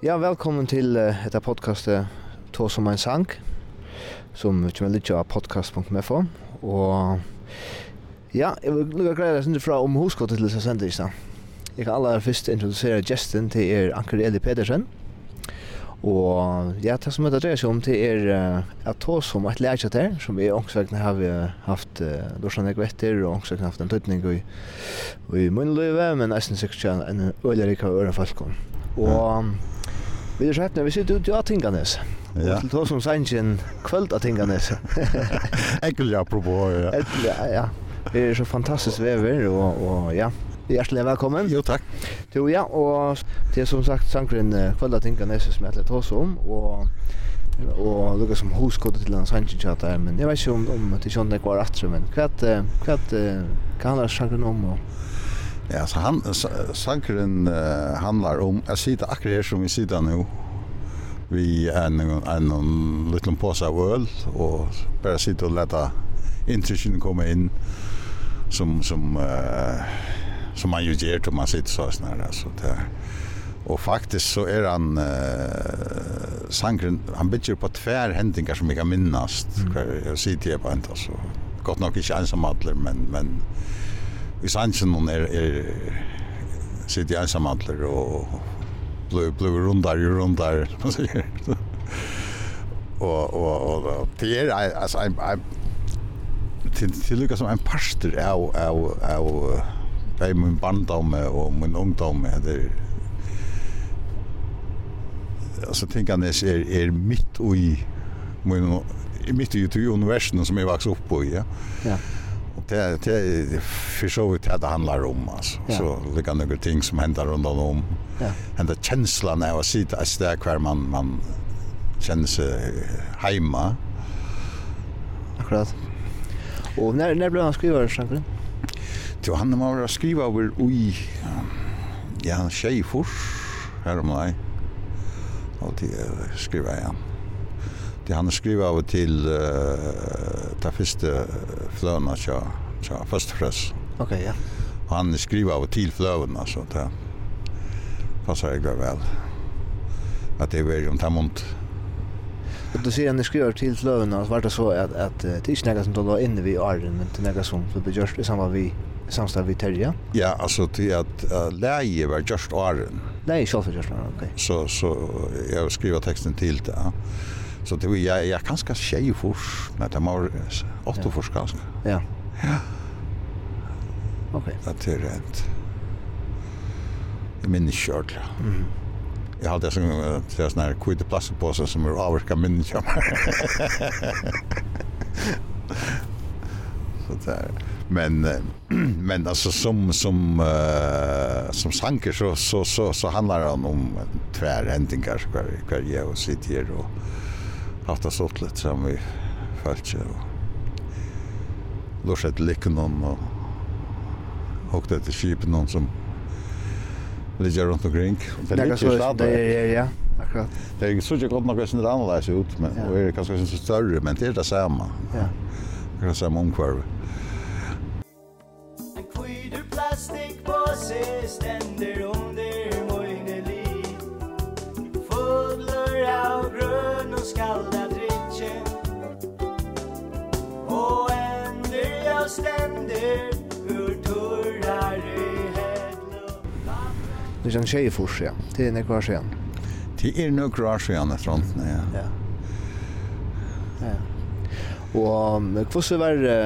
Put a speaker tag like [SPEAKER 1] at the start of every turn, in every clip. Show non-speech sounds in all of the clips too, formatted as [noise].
[SPEAKER 1] Ja, velkommen til uh, dette podcastet To som en sang», som kommer litt av podcast.mfo, og ja, jeg vil lukke greia deg fra om hoskottet til disse sender i sted. Jeg kan aller først introdusere gesten til er Anker Eli Pedersen, og ja, det som jeg dreier seg om til er uh, at to som et lærkjøtt her», som vi ångsvekkene har vi haft uh, Dorsan Ekvetter, og ångsvekkene har haft en tøytning i, i munnløyve, men jeg synes ikke en øyelig ikke har øren falkom. Og Vi er skjøpne, vi sitter ute i Atinganes. Ja. Og til tog som sannsyn kvöld Atinganes. [laughs]
[SPEAKER 2] Ekkelig apropos, ja.
[SPEAKER 1] Ekkelig, ja. Det er så fantastisk vever, og, og ja. Hjertelig velkommen.
[SPEAKER 2] Jo, takk.
[SPEAKER 1] Jo, ja, og det er som sagt sangren kvöld Atinganes som jeg tog om, og og lukka som huskodet til en sannsyn chat her, men jeg vet ikke om, om til kjønne kvar atru, men hva, hva, hva handler sangren om, og
[SPEAKER 2] Ja, så han, sankeren uh, handlar om, jag sitter akkurat här som vi sitter nu. vi en, en, en liten påse av öl och bara sitter och låta intrycken komma in som, som, uh, som man ju ger till man sitter så sånn her, där. Og faktisk så er han uh, sankeren, han bygger på tvär hendinger som jeg kan minnast, mm. hver jeg sitter på en, altså, godt nok ikke ensamhandler, men, men, i sansen hon er er sitter jag ensam antler och blå blå rundar ju rundar [laughs] vad säger och och och det är alltså en en till till Lucas som en pastor av av av bei min barndom och min ungdom det alltså tänker jag är är mitt i min mitt i universum som jag växte upp på ja.
[SPEAKER 1] Ja
[SPEAKER 2] det det för så vitt det handlar om alltså. Ja. Så det kan några ting som händer runt om. Ja. Ända känslan när jag sitter att där kvar man man känner sig hemma.
[SPEAKER 1] Akkurat. Och när när blev han skrivare Sjankren?
[SPEAKER 2] Jo, han var skriva över oj. Ja, tjejfors. Här om mig. Och det skriver jag det han skriva av til uh, ta første fløna tja, tja første frøs.
[SPEAKER 1] Ok, ja.
[SPEAKER 2] Og han skriva av til fløna, så det passar jeg vel. At det er om ta munt.
[SPEAKER 1] Og du sier han skriver til fløna, så var det så at, at det er ikke nekka som du la inne vid åren, men det er nekka som du ble gjørst i samband vi samstad vi terja?
[SPEAKER 2] Ja, altså til at uh, leie var gjørst åren.
[SPEAKER 1] Leie, så var gjørst åren, ok.
[SPEAKER 2] Så, så jeg skriva teksten til det, ja. Så det var jag jag kanske tjej fors, men det var åtta fors kanske.
[SPEAKER 1] Ja.
[SPEAKER 2] Ja.
[SPEAKER 1] Okej.
[SPEAKER 2] Okay. Det är rätt. Jag minns kört. Mm. Jag hade sån där sån här kvitt plastpåse som är avverka minns jag. Så där. Men [clears throat] men alltså som som uh, som sanker så så så så handlar det om tvärhändingar så kvar kvar jag och sitter och hatt det stått litt som vi følte og lort etter likken noen og hokte etter kipen noen som ligger rundt omkring.
[SPEAKER 1] Det er ikke stadig. Ja, ja, akkurat.
[SPEAKER 2] Det er ikke så ikke godt nok hvordan det er annerledes ut, men ja. er kanskje ikke større, men det er det samme.
[SPEAKER 1] Ja.
[SPEAKER 2] Det er det samme omkvarvet.
[SPEAKER 3] En kvider plastik på seg stender under møgnelig Fodler av grønn og skalda
[SPEAKER 1] Det er en tjej fors, ja. Det er nekvar sen.
[SPEAKER 2] Det er nekvar sen, etter annet, ja.
[SPEAKER 1] Ja. Ja. Og hvordan var det,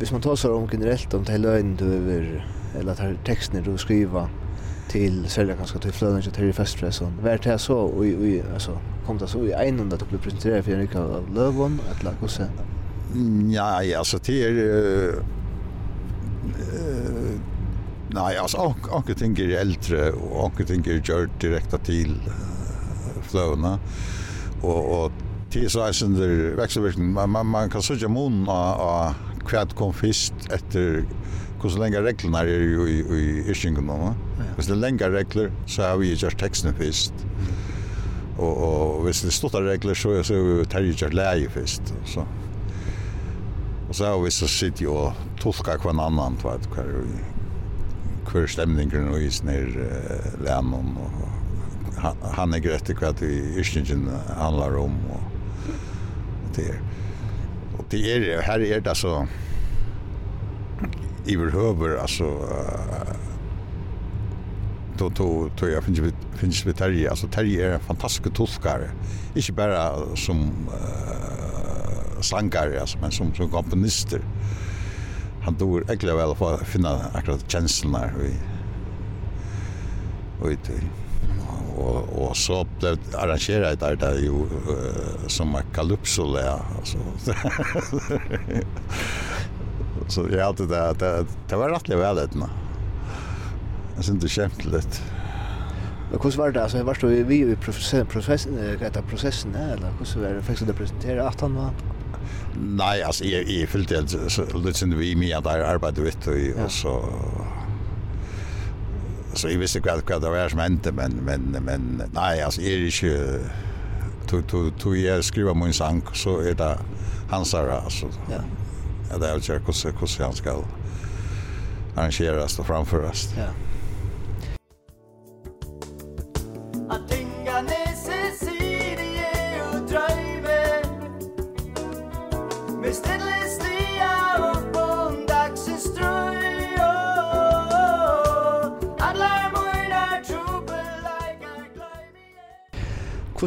[SPEAKER 1] hvis man tar seg om generelt om det hele øyne du over, eller tar tekstene du skriver til, særlig kanskje til flødene til Terry Festfressen, hva er det så, og, altså, kom det så i egen at du ble presenteret for en uke av Løvån, eller hvordan?
[SPEAKER 2] Ja, altså, det er, Nei, altså, anker ting er eldre, og anker ting er gjørt direkte til fløvene. Og, og tidsreisender vekselvirkning, man, man, man kan sørge munnen av, av hva kom først etter hvordan lenge reglene er jo i, i, i yrkingen nå. Hvis det er lenge regler, så har vi gjort tekstene først. Og, og hvis det er stått regler, så, så har vi terje gjort leie først. Så. Og så har vi så sitter jo og tolker hver annan, hva er det hver stemningen og isen her uh, lænen og han er är i hva det yrkingen handlar om och det är och det är här är det så i behöver alltså då då då jag finns vid finns vid Terje alltså Terje är en fantastisk tolkare inte bara som uh, sangare alltså men som som komponister han dår egentlig väl att finna akkurat kjenslene vi Oj og, Och och [laughs] så ble arrangeret där det ju uh, som er där alltså. så jag hade det, det, det var rätt väl det nå. Jag syns det kjemte.
[SPEAKER 1] Men hur var det? alltså var stå vi i processen prosessen, processen eller hvordan var det? fick du det att han var?
[SPEAKER 2] Nei, altså, jeg, jeg følte litt siden vi mye at jeg arbeidet vidt, og, ja. og så... Så jeg visste ikke hva det var som hendte, men, men, men nei, altså, jeg er ikke... Tog, tog jeg skriver min sang, så er det hans her, altså.
[SPEAKER 1] Ja.
[SPEAKER 2] Ja, det er jo ikke hvordan han skal arrangeres og framføres.
[SPEAKER 1] Ja.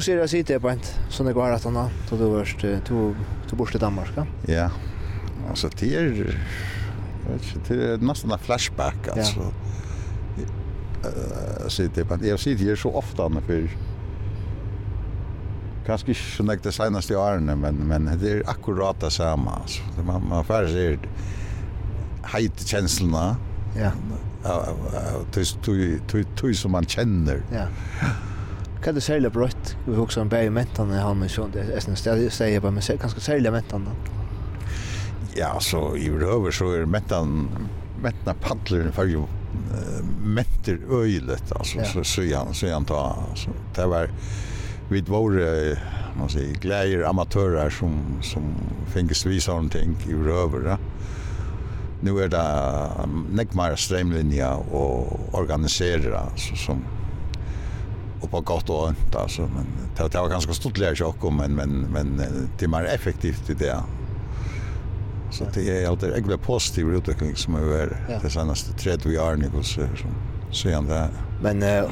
[SPEAKER 1] ser jag sitter på ett sån där går att han då du vart två bort borste Danmark. Ja.
[SPEAKER 2] Alltså det är det är nästan en flashback alltså. Eh sitter på jag sitter ju så ofta när för kanske inte så näkt det senaste åren men men det är akkurat det samma alltså. Man man får se hejt känslorna.
[SPEAKER 1] Ja.
[SPEAKER 2] Ja, det är det som man känner.
[SPEAKER 1] Ja. Kan det sälja bröt vi också en bäj mentan när han så det är nästan ställe säger bara men ganska sälja mentan.
[SPEAKER 2] Ja, så i över så är mentan metna paddler för ju metter öjligt alltså så så han så han ta alltså det var vi var man säger glädjer amatörer som som fängdes visa någonting i över ja Nu är det nekmar strömlinja och organisera så som och på gott och ont alltså men det, det var ganska stort läge också men men men det är mer effektivt i det. Så det är alltid jag blir positiv utveckling som över
[SPEAKER 1] ja.
[SPEAKER 2] det senaste 30 åren i så så igen där.
[SPEAKER 1] Men eh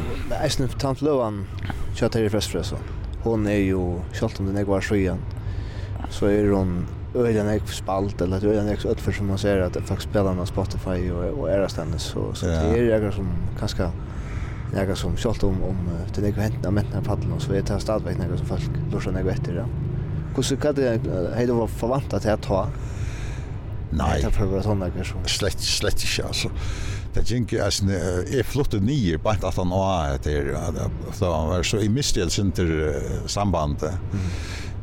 [SPEAKER 1] Eisen tant Loan kör i först så. Hon är ju skalt om den är kvar sjön. Så är hon öden är spalt eller att öden är utför som man ser att faktiskt spelar på Spotify och och är så så det är jag som kanske några som skalt om om det det hänt när männen fallen och så är det stadigt några som folk lurar några efter det. Hur så kan det hej då förväntat att ta?
[SPEAKER 2] Nej.
[SPEAKER 1] Det för vad såna grejer som
[SPEAKER 2] slett slett ikke altså. Det gick ju as är flott och nio på han var det är så var så i mistel center samband.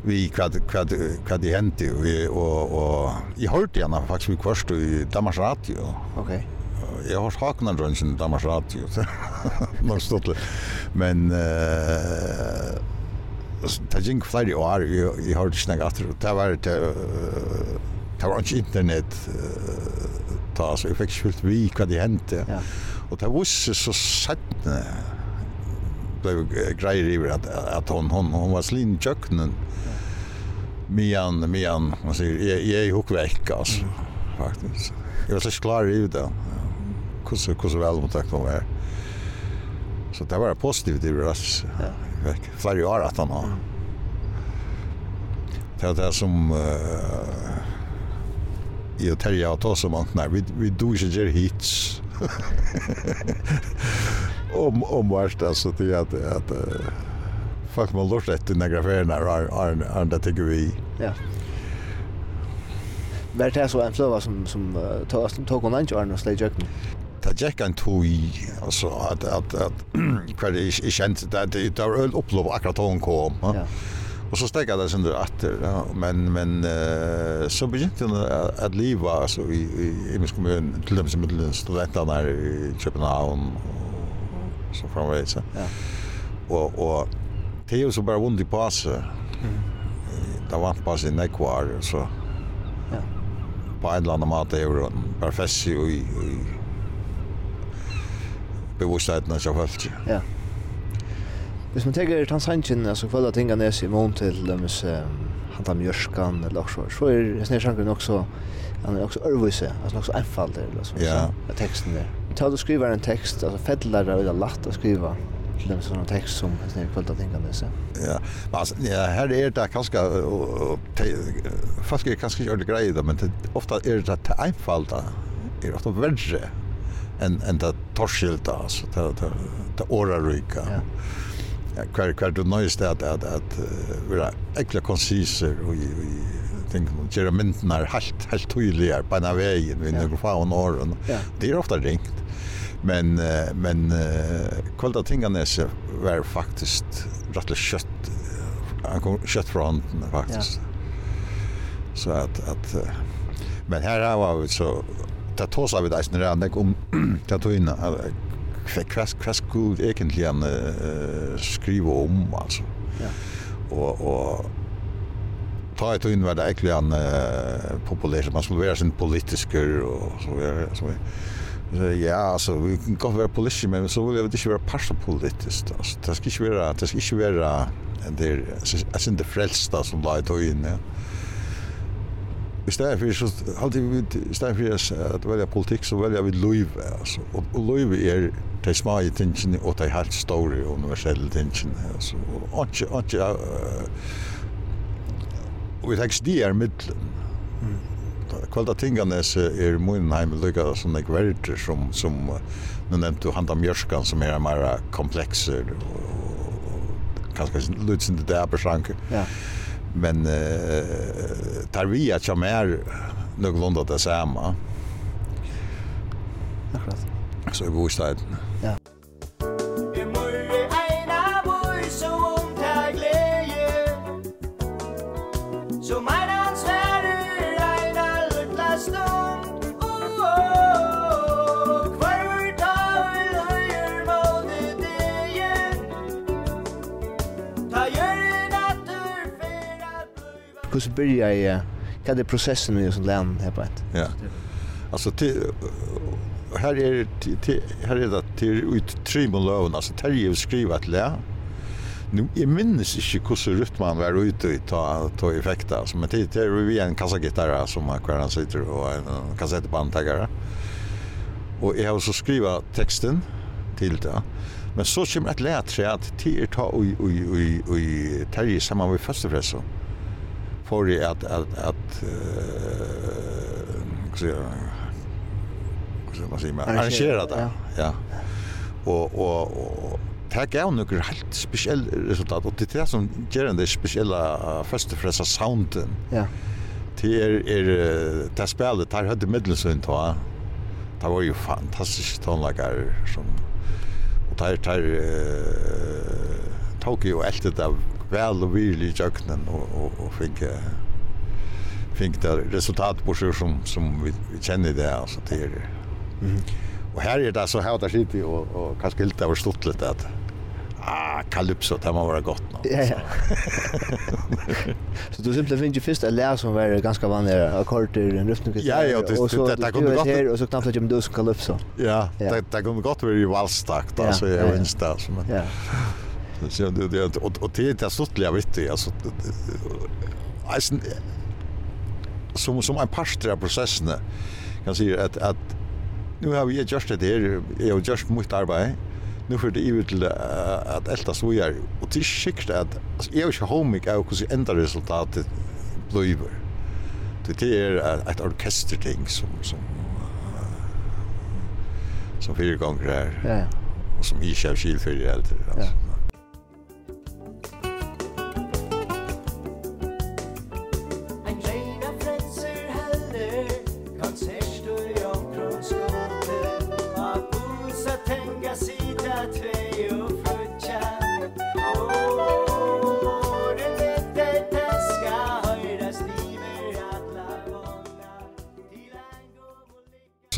[SPEAKER 2] Vi kvad kvad kvad det vi og og jag hörde gärna faktisk vi kvarst i Danmarks radio.
[SPEAKER 1] Okej.
[SPEAKER 2] Okay jag har saknat rönsen Danmarks Radio. [laughs] Man stod Men eh det gick fler år jag har snackat efter. Det var det det var inte internet ta så jag fick skjult vi vad det hände.
[SPEAKER 1] Ja.
[SPEAKER 2] Och det var så sett blev grejer i att att hon hon hon var slin köknen. Mian mian man säger jag jag hookväck alltså faktiskt. Jag var så klar i det hvordan, hvordan vel mottakt hun var. Så det var positivt i røst.
[SPEAKER 1] Ja.
[SPEAKER 2] Fikk flere år at han har. Det er det som uh, i og terja og tås om antene. Vi, vi do ikke gjør hits. [laughs] om, om vart alltså det är att att uh, folk må lort etter negra ferien är är det tycker vi.
[SPEAKER 1] Ja. Vær det så en flöva som, som uh, tås, tog hon inte årene og slag i
[SPEAKER 2] det gick en tog alltså att att att kvar är är känt att det var öl upplov akkurat hon kom. Ja. Och så steg det sen åter ja. men men uh, så begynte den att leva alltså i i, i min kommun till dem som till studenterna här i Köpenhamn och så framvägs.
[SPEAKER 1] Ja.
[SPEAKER 2] Och och Theo så bara vondt i sig. Det var inte på i nekvar så.
[SPEAKER 1] Ja.
[SPEAKER 2] På en eller annan mat är det bara fäst i, i bevisstheten av folk.
[SPEAKER 1] Ja. Hvis man tenker tann sanchen, altså kvalla tinga nes i mån til dømes han tar mjörskan eller også, så er hesnir sjankren också han er också ørvise, alltså också enfald eller så,
[SPEAKER 2] ja.
[SPEAKER 1] så texten där. Ta du skriver en text, alltså fedlar det veldig lätt att skriva til dem sådana tekst som hesnir kvalla tinga nes.
[SPEAKER 2] Ja, men alltså, ja, här är det kanske, fast det kanske inte är grejer, men ofta är det att enfalda, är ofta värre än, än det torskilda alltså ta ta ta ora ryka.
[SPEAKER 1] Ja.
[SPEAKER 2] Ja, kvar kvar du nöjs det att att att vara ekla konciser och i tänker man göra mynden är helt helt tydliga på den vägen vi
[SPEAKER 1] nu
[SPEAKER 2] får en åren. Det är ofta ringt. Men men kvälta tinganes var faktiskt rätt kött han kom kött från faktiskt. Så att att men här har vi så det tar så vid isen där om [clears throat] jag tog in kvask kvask god egentligen uh, skriva om alltså.
[SPEAKER 1] Ja.
[SPEAKER 2] Och och ta ett in var det egentligen uh, populärt man skulle vara sin politiker och så vidare så vidare. Ja, alltså vi kan gå vara politisk men så vill jag ikke vara partipolitiskt. Alltså det ska inte vara det ska inte vara det är inte frälsta som la i tøyen. Ja i stedet for, så alltid vi, i stedet for at velja politikk, så velja vi løyve, altså. Og, og løyve er de små i tingene, og de helt store universelle tingene, altså. Og ikke, ikke, og vi tenker, de er middelen. Mm. Kvalda Tinganes er Moinheim lykka som ek verter som, som nu nevnte Handa Mjörskan som er mer komplexer og, og, og kanskje lutsen til det er
[SPEAKER 1] Ja
[SPEAKER 2] men uh, tar vi att jag mer någorlunda det samma.
[SPEAKER 1] Akkurat.
[SPEAKER 2] Så i
[SPEAKER 1] bostaden. Ja. hur börjar jag kan det processen med sån län här på ett.
[SPEAKER 2] Ja. Alltså till här är till här är det till ut trimolön alltså terje skriva ett lä. Nu jag minns inte hur rutt man var ute i ta ta effekter som men det är vi en kassagitarr som man han sitter och en kassettbandtagare. Och jag har så skriva texten till det. Men så kommer ett lätre att till ta och och och och terje samman med första fressen får jag att att att eh uh, så man säger man
[SPEAKER 1] arrangera
[SPEAKER 2] det.
[SPEAKER 1] Ja.
[SPEAKER 2] Och och och Det gav noen helt spesiell resultat, og det är det som gjør den spesielle første fresa sounden.
[SPEAKER 1] Ja.
[SPEAKER 2] Det er, är det spillet, tar hade høyde middelsund, og det var jo fantastisk tonelager som, og tar tar det er, tok det av väl och vill i jöknen och, och, och fick fick det resultat på sig som, som vi, vi känner det. Alltså, det är, mm. Och här är det så här där sitter och, och kanske lite har stort lite att ah, Kalypso, det må vara gott.
[SPEAKER 1] Ja, ja. [laughs] så du simpelthen finner ju först en lära som var ganska vanliga akkorder, en rytmik.
[SPEAKER 2] Ja, ja, det,
[SPEAKER 1] och så
[SPEAKER 2] det, det, kunde gott.
[SPEAKER 1] Här, och så knappt att du som Calypso.
[SPEAKER 2] Ja,
[SPEAKER 1] ja.
[SPEAKER 2] Det, det kunde gott vara valstakt,
[SPEAKER 1] valstack,
[SPEAKER 2] alltså,
[SPEAKER 1] ja,
[SPEAKER 2] jag minns det. Alltså, men,
[SPEAKER 1] ja.
[SPEAKER 2] Så det det och det är stortliga viktigt alltså alltså som som en pastor av processen kan säga att att nu har vi just det här jag har just mycket arbete. Nu för det är till att elta så jag och det skikt att alltså jag ska hem mig och så ändra resultatet blöver det är ett orkesterting som som som fyra gånger här.
[SPEAKER 1] Ja
[SPEAKER 2] och som i själv skil för det alltså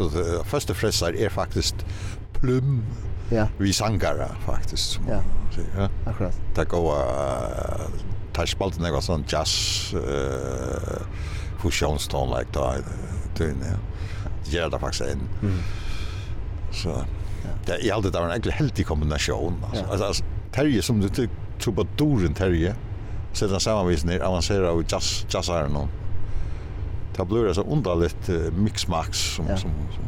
[SPEAKER 2] så det första fressar är faktiskt plum
[SPEAKER 1] ja.
[SPEAKER 2] vi sangara faktiskt.
[SPEAKER 1] Ja.
[SPEAKER 2] ja.
[SPEAKER 1] Akkurat.
[SPEAKER 2] Det går uh, tar spalt några sån jazz eh fusionstone like that. Det ja. Gör det faktiskt en.
[SPEAKER 1] Mm.
[SPEAKER 2] Så ja. det är alltid där en egentlig heldig kombination alltså.
[SPEAKER 1] Ja.
[SPEAKER 2] Alltså Terje som du tror på Doren Terje. Sätter sammanvisning avancerar av jazz jazzar någon det blir så underligt mixmax som
[SPEAKER 1] ja.
[SPEAKER 2] som som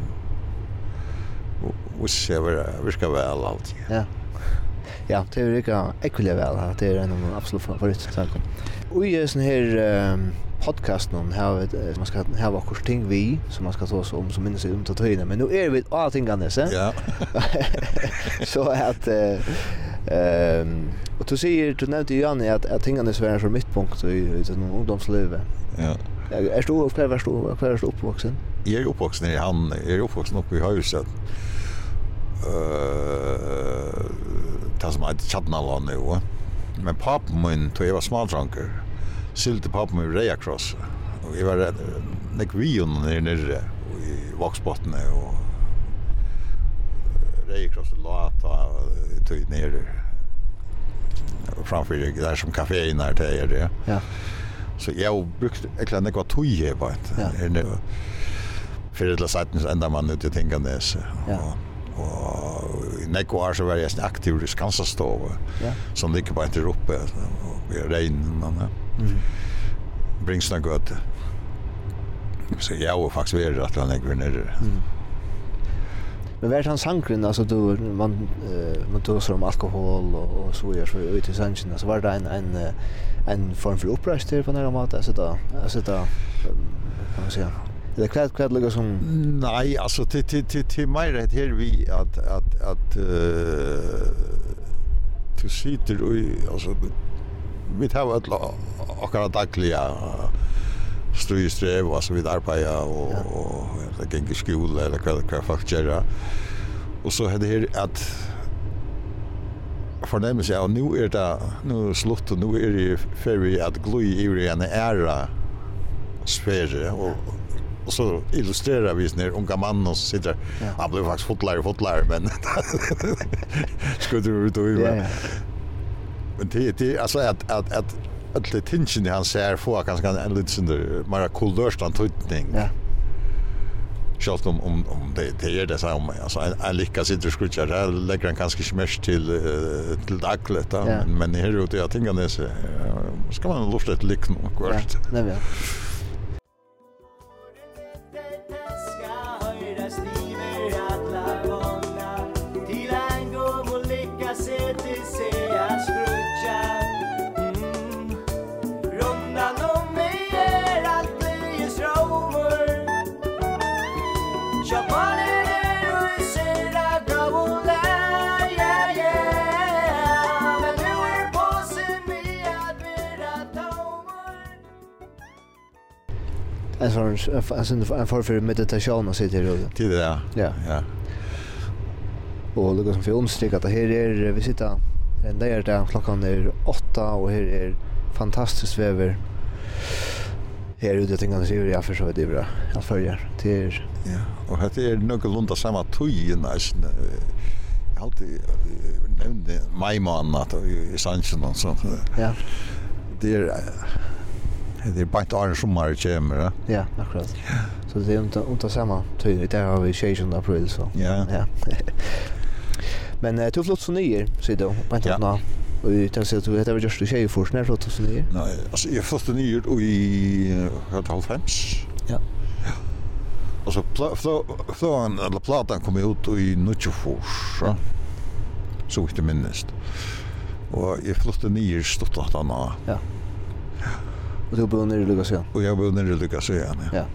[SPEAKER 2] och ser vad vi ska väl allt.
[SPEAKER 1] Ja. Ja, det är rika ekvilja väl att det är en av de absolut favorit saker. Och i sån här um, podcast någon här man ska ha vad kurs ting vi som man ska ta oss om som minns om att höjna men nu är vi allting annars.
[SPEAKER 2] Ja. [laughs]
[SPEAKER 1] så att Ehm um, och du säger du nämnde ju Janne att att tingarna är så mittpunkt i i ungdomslivet.
[SPEAKER 2] Ja.
[SPEAKER 1] Er du opp, hva er du opp, hva er du oppvoksen?
[SPEAKER 2] Jeg er oppvoksen i han, jeg er oppvoksen oppe i Høyset. Uh, det som heter Tjadnaland jo. Men papen min, da jag var smaltranker, sylte papen min i Reiakross. Och jag var nek vi vion nere nere i Vaksbottene og Reiakross og Lata tog nere framför det där som kaféin är det är det.
[SPEAKER 1] Ja.
[SPEAKER 2] Så jag har brukt egentlig nekva tog jeg på et. Fyrir til seitens enda mann ut i Tinganes.
[SPEAKER 1] Ja.
[SPEAKER 2] Og i nekva år så var jeg aktiv i Skansastov,
[SPEAKER 1] ja.
[SPEAKER 2] som ligger på etter oppe, og i regnen, og Bringsna gøte. Så jeg har faktisk vært at han är nere.
[SPEAKER 1] Mm. Men vad är han sankren alltså då man uh, man tog om alkohol och, och så gör så ut i sanchen så var det en en en form för upprest på några mat alltså då alltså då kan man säga Det är klart klart lugg som
[SPEAKER 2] Nej alltså till till till till mig det här vi att att att uh, du sitter och alltså vi tar alla akkurat dagliga stry strev och så vidare på
[SPEAKER 1] ja
[SPEAKER 2] och jag i skole eller hva, hva folk gjør. Och så hade det att at fornemmelse av nå er det, nå er slutt, og nå er det ferdig at gløy i en æra sfære, og, og så illustrerer vi sånne unga mannen som sitter,
[SPEAKER 1] ja.
[SPEAKER 2] han blir faktisk fotlærer fotlærer, men skulle du ut og
[SPEAKER 1] i,
[SPEAKER 2] men det, det, altså at, at, at alle tingene han ser få ganske en litt sånn mer kulørstand tøytning.
[SPEAKER 1] Ja.
[SPEAKER 2] Sjalt om, om, om det, det er det samme. Altså, en, en lykka sitter skrutjar, her legger han kanskje ikke mest til, uh, til daglet, da.
[SPEAKER 1] ja.
[SPEAKER 2] men, men her ute i Atinganes uh, skal man lufte et lykke noe.
[SPEAKER 1] Ja,
[SPEAKER 3] det er en
[SPEAKER 1] form för meditation och sitter och
[SPEAKER 2] det ja.
[SPEAKER 1] Ja.
[SPEAKER 2] Ja.
[SPEAKER 1] Och det som för understryka att här är vi sitter en där där klockan är 8 och här är fantastiskt väder. Här ute tänker jag jag förstår det bra. Jag följer till
[SPEAKER 2] Ja, och här är några lunda samma tøy nästan. Jag har alltid nämnt mig man att i Sanchen och sånt.
[SPEAKER 1] Ja.
[SPEAKER 2] Det är det är bara inte arn sommar i kämmer. Ja,
[SPEAKER 1] ja [laughs] akkurat. Så det är inte, inte samma tid. Där har vi 16 april. Så.
[SPEAKER 2] Ja.
[SPEAKER 1] ja. Men uh, du flott så nyer, säger du. Bara inte
[SPEAKER 2] ja.
[SPEAKER 1] Och jag tänkte att du heter just du tjej först när flott så nyer.
[SPEAKER 2] Nej, alltså jag flott nyer i ett halvt hems.
[SPEAKER 1] Ja.
[SPEAKER 2] Och så flåan, eller platan kom ut i Nutsjofors, ja. så vitt jag Och jag jeg flyttet nye stått at han
[SPEAKER 1] Ja. Och du bor nere i Lucasön?
[SPEAKER 2] Och jag bor nere i Lukas igen, ja.
[SPEAKER 1] ja.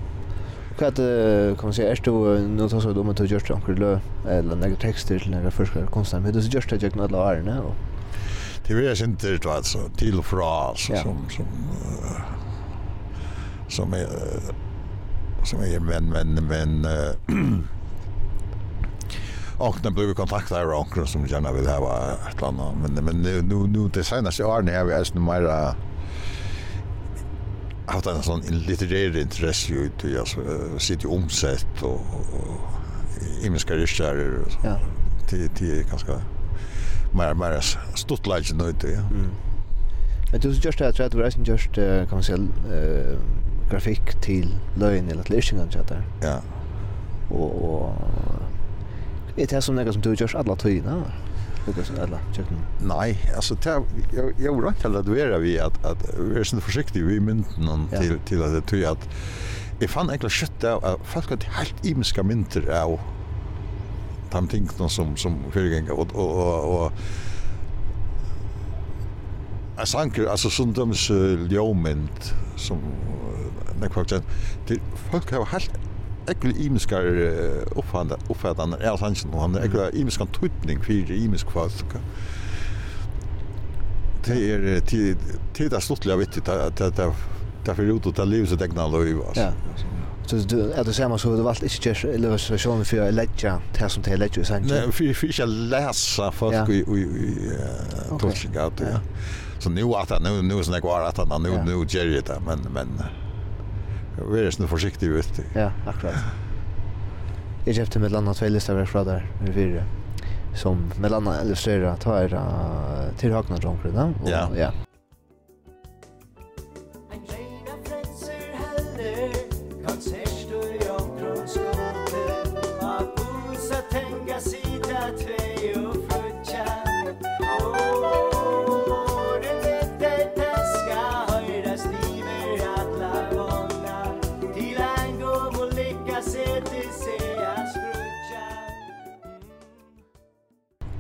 [SPEAKER 1] Hva er det, kan man si, er du nå tar seg om at du gjør det omkring lø, eller noen tekster til noen forskere konstnere, men du gjør det ikke noen alle årene?
[SPEAKER 2] Det vil jag inte, det, altså, till och fra, alltså,
[SPEAKER 1] ja.
[SPEAKER 2] som, som, som er, som er, men, men, men, när blev kontakta av åkna som gärna vill ha ett eller annat. Men, men nu, nu, det senaste åren har vi alltså mera haft en sån litterär intresse ju ut alltså sitt omsätt och imiska regissörer och så.
[SPEAKER 1] Ja.
[SPEAKER 2] Det det är ganska mer mer stort läge nu ute. Ja.
[SPEAKER 1] Mm. Men du så just att det var just kan man säga eh grafik till lögn eller till lösningen så där.
[SPEAKER 2] Ja.
[SPEAKER 1] Och och det som något som du görs alla tiden. Ja. Lukas
[SPEAKER 2] eller Jackson. Nej, alltså jag jag var inte att det är vi att att vi är så försiktiga vi mynten
[SPEAKER 1] ja.
[SPEAKER 2] till till att det tror jag att jag fann skjøtt av att folk hadde helt imiska mynter av de tingene som, som föregängar Og, og, och, och Jag sanker, alltså som de uh, ljåmynd som uh, nekvakt, folk har helt ekkel imiskar uppfattande uppfattande är sanns nu han ekkel imiskan tutning fyrir imisk kvask. Det är tid tid stuttliga stottliga vet det att det fyrir för ut att ta livet att egna lov alltså.
[SPEAKER 1] Ja. Så du är det samma så det vart inte just illustrationer för lägga det som det lägger sen.
[SPEAKER 2] Nej, för för jag läsa folk i i tolkningar. Så nu att nu nu är det kvar att nu nu ger det men men vi är være sånn vet du.
[SPEAKER 1] Ja, akkurat. Jag köpte med landa två listor tveilistar från där med fyra som med landa illustrerar tar her til Hagna Jonkere, da?
[SPEAKER 2] Ja.
[SPEAKER 1] ja.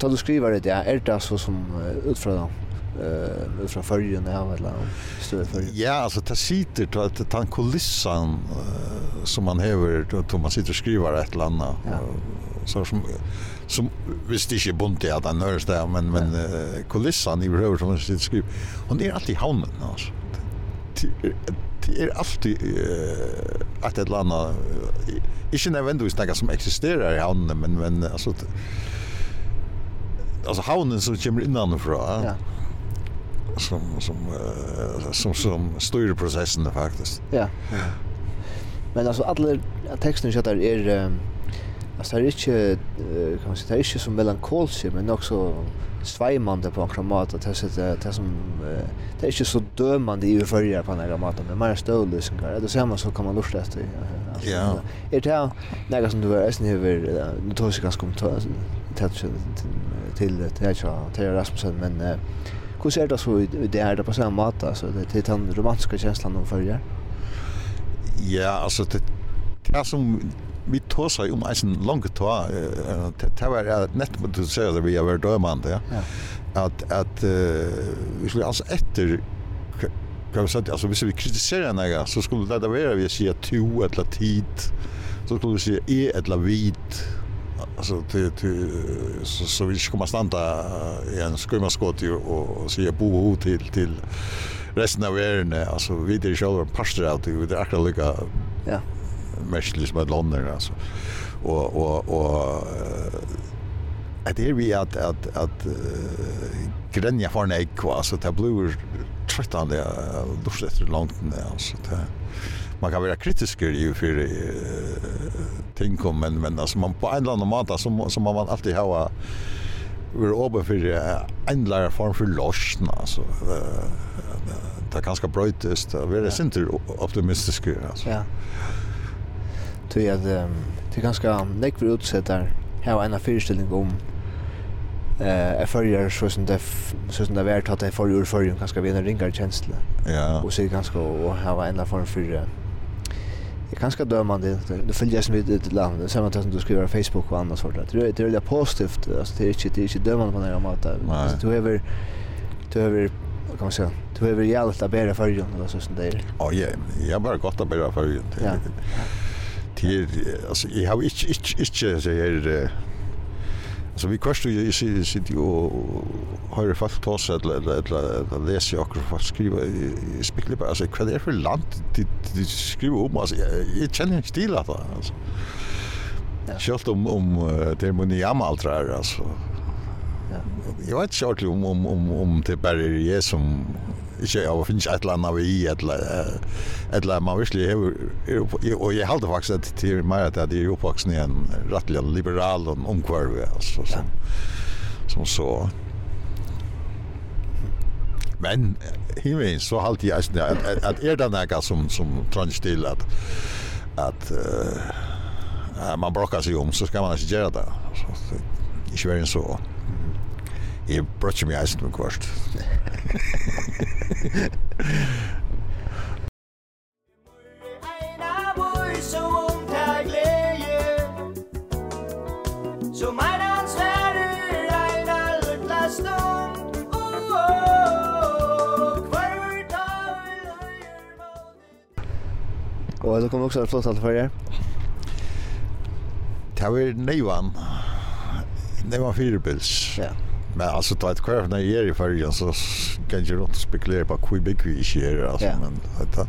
[SPEAKER 1] ta du skriver det, ja, er det så som uh, utfra dem? eh från förgyn här eller stöd för.
[SPEAKER 2] Ja, alltså det sitter då att ta kulissan uh, som man häver då man sitter och skriver ett eller annat.
[SPEAKER 1] Ja.
[SPEAKER 2] Så som som visst inte bunt det att han där men ja. men uh, kulissan i rör som man sitter och skriver. Och det är alltid hamnen alltså. Det är alltid uh, att ett eller annat inte nödvändigtvis något som existerar i hamnen men men alltså alltså havnen som kommer innanifrån.
[SPEAKER 1] Ja.
[SPEAKER 2] Som som uh, som som styr processen faktiskt.
[SPEAKER 1] Ja. ja. Men alltså alla texten så där är um, alltså det är inte kan man säga det är inte som melankoliskt men också svajmande på en kramat att det är det som det är inte så dömande i förra på några kramaten men mer stödlösningar det samma så kan man lust det
[SPEAKER 2] ja
[SPEAKER 1] är det några som du är snäver nu tar sig ganska om tätt till Teja Teja Rasmussen men eh, hur ser det så ut det är det på samma mat alltså det är den romantiska känslan de följer.
[SPEAKER 2] Ja, alltså det det som vi tosar om en lång ta det var nett mot du säger det vi har varit dömande ja. Att att vi skulle alltså efter kan vi säga alltså hvis vi kritiserar några så skulle det där vara vi säger to eller tid så skulle vi säga e eller vid Alltså till till så så vi ska komma stanna i en skumma skott ju och se bo till till resten av världen. Alltså vi det själva pastor out det är akkurat lika
[SPEAKER 1] ja.
[SPEAKER 2] mestlis med London alltså. Och och och att det är vi att att att gränja för en ekva alltså det blir tröttande lustigt långt alltså. Det man kan vara kritisk ju för ting kom men men alltså man på en eller annan måta som som man alltid har vi for för en lära form för Altså. alltså det är ganska brötest vi är sinter optimistiske. alltså
[SPEAKER 1] ja. Tror jag att det är ganska näck för utsättar här var en föreställning om eh förjer så som det så som det vart att det förjer förjer ganska vid en ringar känsla
[SPEAKER 2] ja.
[SPEAKER 1] Och så ganska och här var en form för Det är ganska dömande. Det följer som vid ett land. Det samma som du skriver på Facebook och annat sånt där. Det är det är positivt. Alltså det är inte det är inte dömande på några mat. Alltså du över du över kan man säga. Du över jävligt att bära förjun eller så sånt där.
[SPEAKER 2] Ja, ja. Jag bara gott att bära förjun.
[SPEAKER 1] Ja.
[SPEAKER 2] Till alltså jag har inte inte inte så Så vi kvarst ju i sitt ju folk fast seg eller eller eller läs jag också fast skriva bare, altså hva det er for land det de skriver om alltså jag känner inte till att
[SPEAKER 1] alltså.
[SPEAKER 2] Kjølt om om demoniam altrar alltså.
[SPEAKER 1] Ja.
[SPEAKER 2] Jeg vet inte om om om om det bare er jeg som ikke jeg finnes et eller annet vi i, et eller annet man virkelig er, og jeg halte faktisk at det er mer at jeg er oppvaksen i en rettelig liberal og omkvarve, altså, som, som så. Men himmelen så halte jeg eisen at, at er det noe som, som trønns til at, at uh, man brokkar seg om, så skal man ikke gjøre det. Så, det ikke være en så. Jeg brøt ikke mye eisen med kvart.
[SPEAKER 3] Så mig der svære regner lykla stund
[SPEAKER 1] Og det kom också ett flott allt för er.
[SPEAKER 2] Det var Neivan. Neivan var fyrbils.
[SPEAKER 1] Ja.
[SPEAKER 2] Men alltså ta ett kvar när jag är i färgen så kan jag inte spekulera på hur big vi är alltså
[SPEAKER 1] yeah.
[SPEAKER 2] men detta.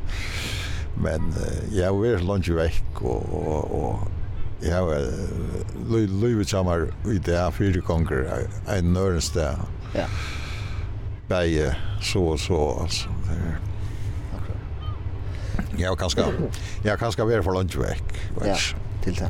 [SPEAKER 2] Men jag är långt väck och och och jag har Louis Chamar i det här fyra gånger en nörens där.
[SPEAKER 1] Ja.
[SPEAKER 2] Bäge så och så alltså. Jag kan ska jag kan ska vara för långt väck.
[SPEAKER 1] Ja, till det.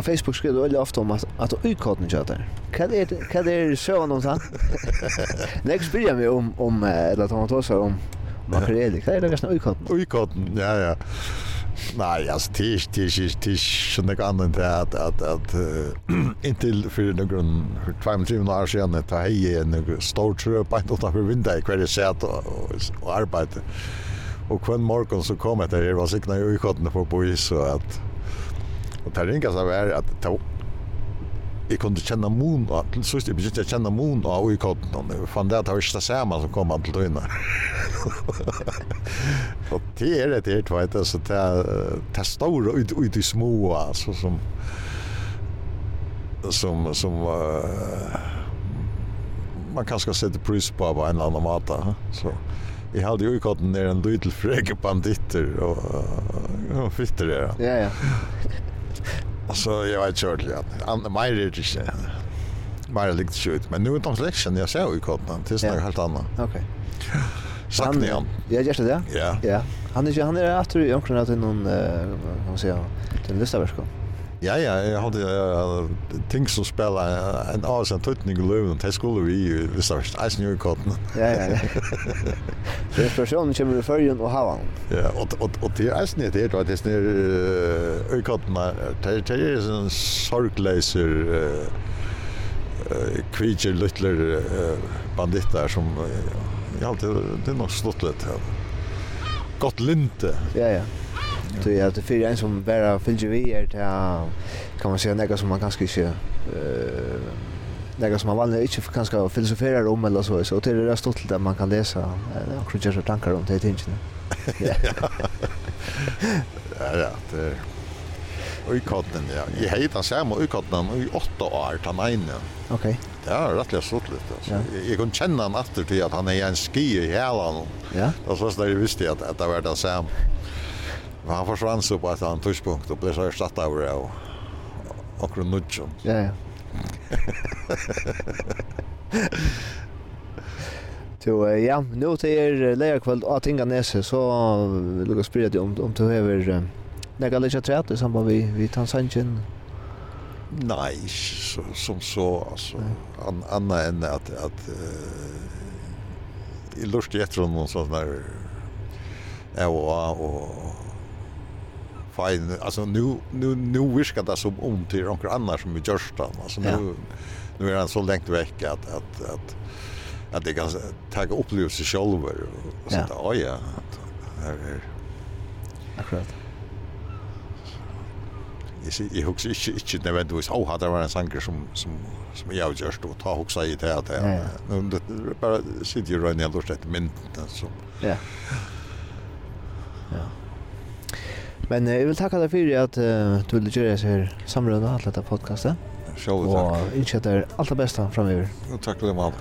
[SPEAKER 1] på Facebook skriver du veldig ofte om att att ikke kör Hva er det er det søvende om sånn? sånt? Next blir meg om om eller att man om så om makrel. Kan det läggas en utkortning?
[SPEAKER 2] Utkortning. Ja ja. Nej, alltså tisch tisch tisch sån där enn inte att att att intill för någon för två tre år sedan hei hej en stor trö på ett utanför vinda i hver set og, og, og arbeid. Och kvann morgon så kom det det var signa i utkortning på bois så att Och det ringas av er att ta Jeg kunde känna mun och til sist jag å känna mun och uikotten, og jeg det fann det at det var inte samma som kom til dina. och det är det helt vet alltså det det stora ut ut i små alltså som som som uh, man kanske sätter pris på på en eller annan mat så jag hade ju kotten ner en liten fräge banditter och uh, fitter det.
[SPEAKER 1] Ja ja.
[SPEAKER 2] Alltså jag vet kört lite. Andra mer är det inte. Mer likt skjut, men nu är det selection jag ser ju korten. Det är något helt annat.
[SPEAKER 1] Okej.
[SPEAKER 2] Sagt ni han?
[SPEAKER 1] Ja, just det.
[SPEAKER 2] Ja.
[SPEAKER 1] Ja. Han är han är att du omkring att någon vad ska man säga? Den lyssnar väl
[SPEAKER 2] Ja, ja, jeg hadde uh, ting som spela en avsend tøytning i løven, det skulle vi i, hvis det var eisen jo i kotten.
[SPEAKER 1] Ja, ja, ja. [laughs] Så inspirasjonen kommer i førjen og havan.
[SPEAKER 2] Ja, og, og, og det er eisen det er, det er uh, i kotten, det er sånn sorgleiser, uh, kvitjer, lytler, uh, banditter som, uh, ja, det, det er nok slått litt. Ja. Gott linte.
[SPEAKER 1] Ja, ja. Så ja, det fyrir en som bara fyller vi är til kan man säga något som man kanske inte eh något som man vanligen inte kanske filosoferar om eller så så det är det stort där man kan läsa och krydda så tankar om det tingen. Ja.
[SPEAKER 2] Ja, det Og i kotten, ja. Jeg heter han samme i kotten i åtta år, han ene.
[SPEAKER 1] Okej.
[SPEAKER 2] Det er rettelig stort litt. Altså.
[SPEAKER 1] Ja.
[SPEAKER 2] Jeg, jeg kunne kjenne han etter til at han er en ski i helen.
[SPEAKER 1] Ja.
[SPEAKER 2] Det var sånn jeg visste at, at det var det samme. Men han forsvann så på et annet tidspunkt, og ble så erstattet av det, og akkurat nudgen.
[SPEAKER 1] Ja, ja. [laughs] Så Jo, ja, nu till er leierkvöld av Tinganese, så vill jag spyrja dig om, om du hever nega lite trät i samband vi, vi tar Tansanjen?
[SPEAKER 2] Nei, så, som så, altså, an, anna enn at, at uh, i lurt i etter noen sånne der, ja, og, og, fein alltså nu nu nu viskar det som om till några andra som vi görs alltså nu
[SPEAKER 1] ja.
[SPEAKER 2] nu är han så långt veck att att att att det kan ta upplevelse själv och
[SPEAKER 1] så
[SPEAKER 2] där ja, ja här är
[SPEAKER 1] akkurat
[SPEAKER 2] Jeg sier, jeg husker ikke, ikke nødvendigvis, å, hadde det var en sanger som, som, som jeg har gjort, og ta huksa i det, det, er bare sitter jo røyne, jeg lort etter mynden, så.
[SPEAKER 1] Ja. Ja. Men eh, jeg vil takke deg for at uh, du ville göra så här samrunda alla detta
[SPEAKER 2] podcasten. Själv
[SPEAKER 1] tack. Och insätter allt det bästa framöver.
[SPEAKER 2] Och Takk for det,
[SPEAKER 3] Malva.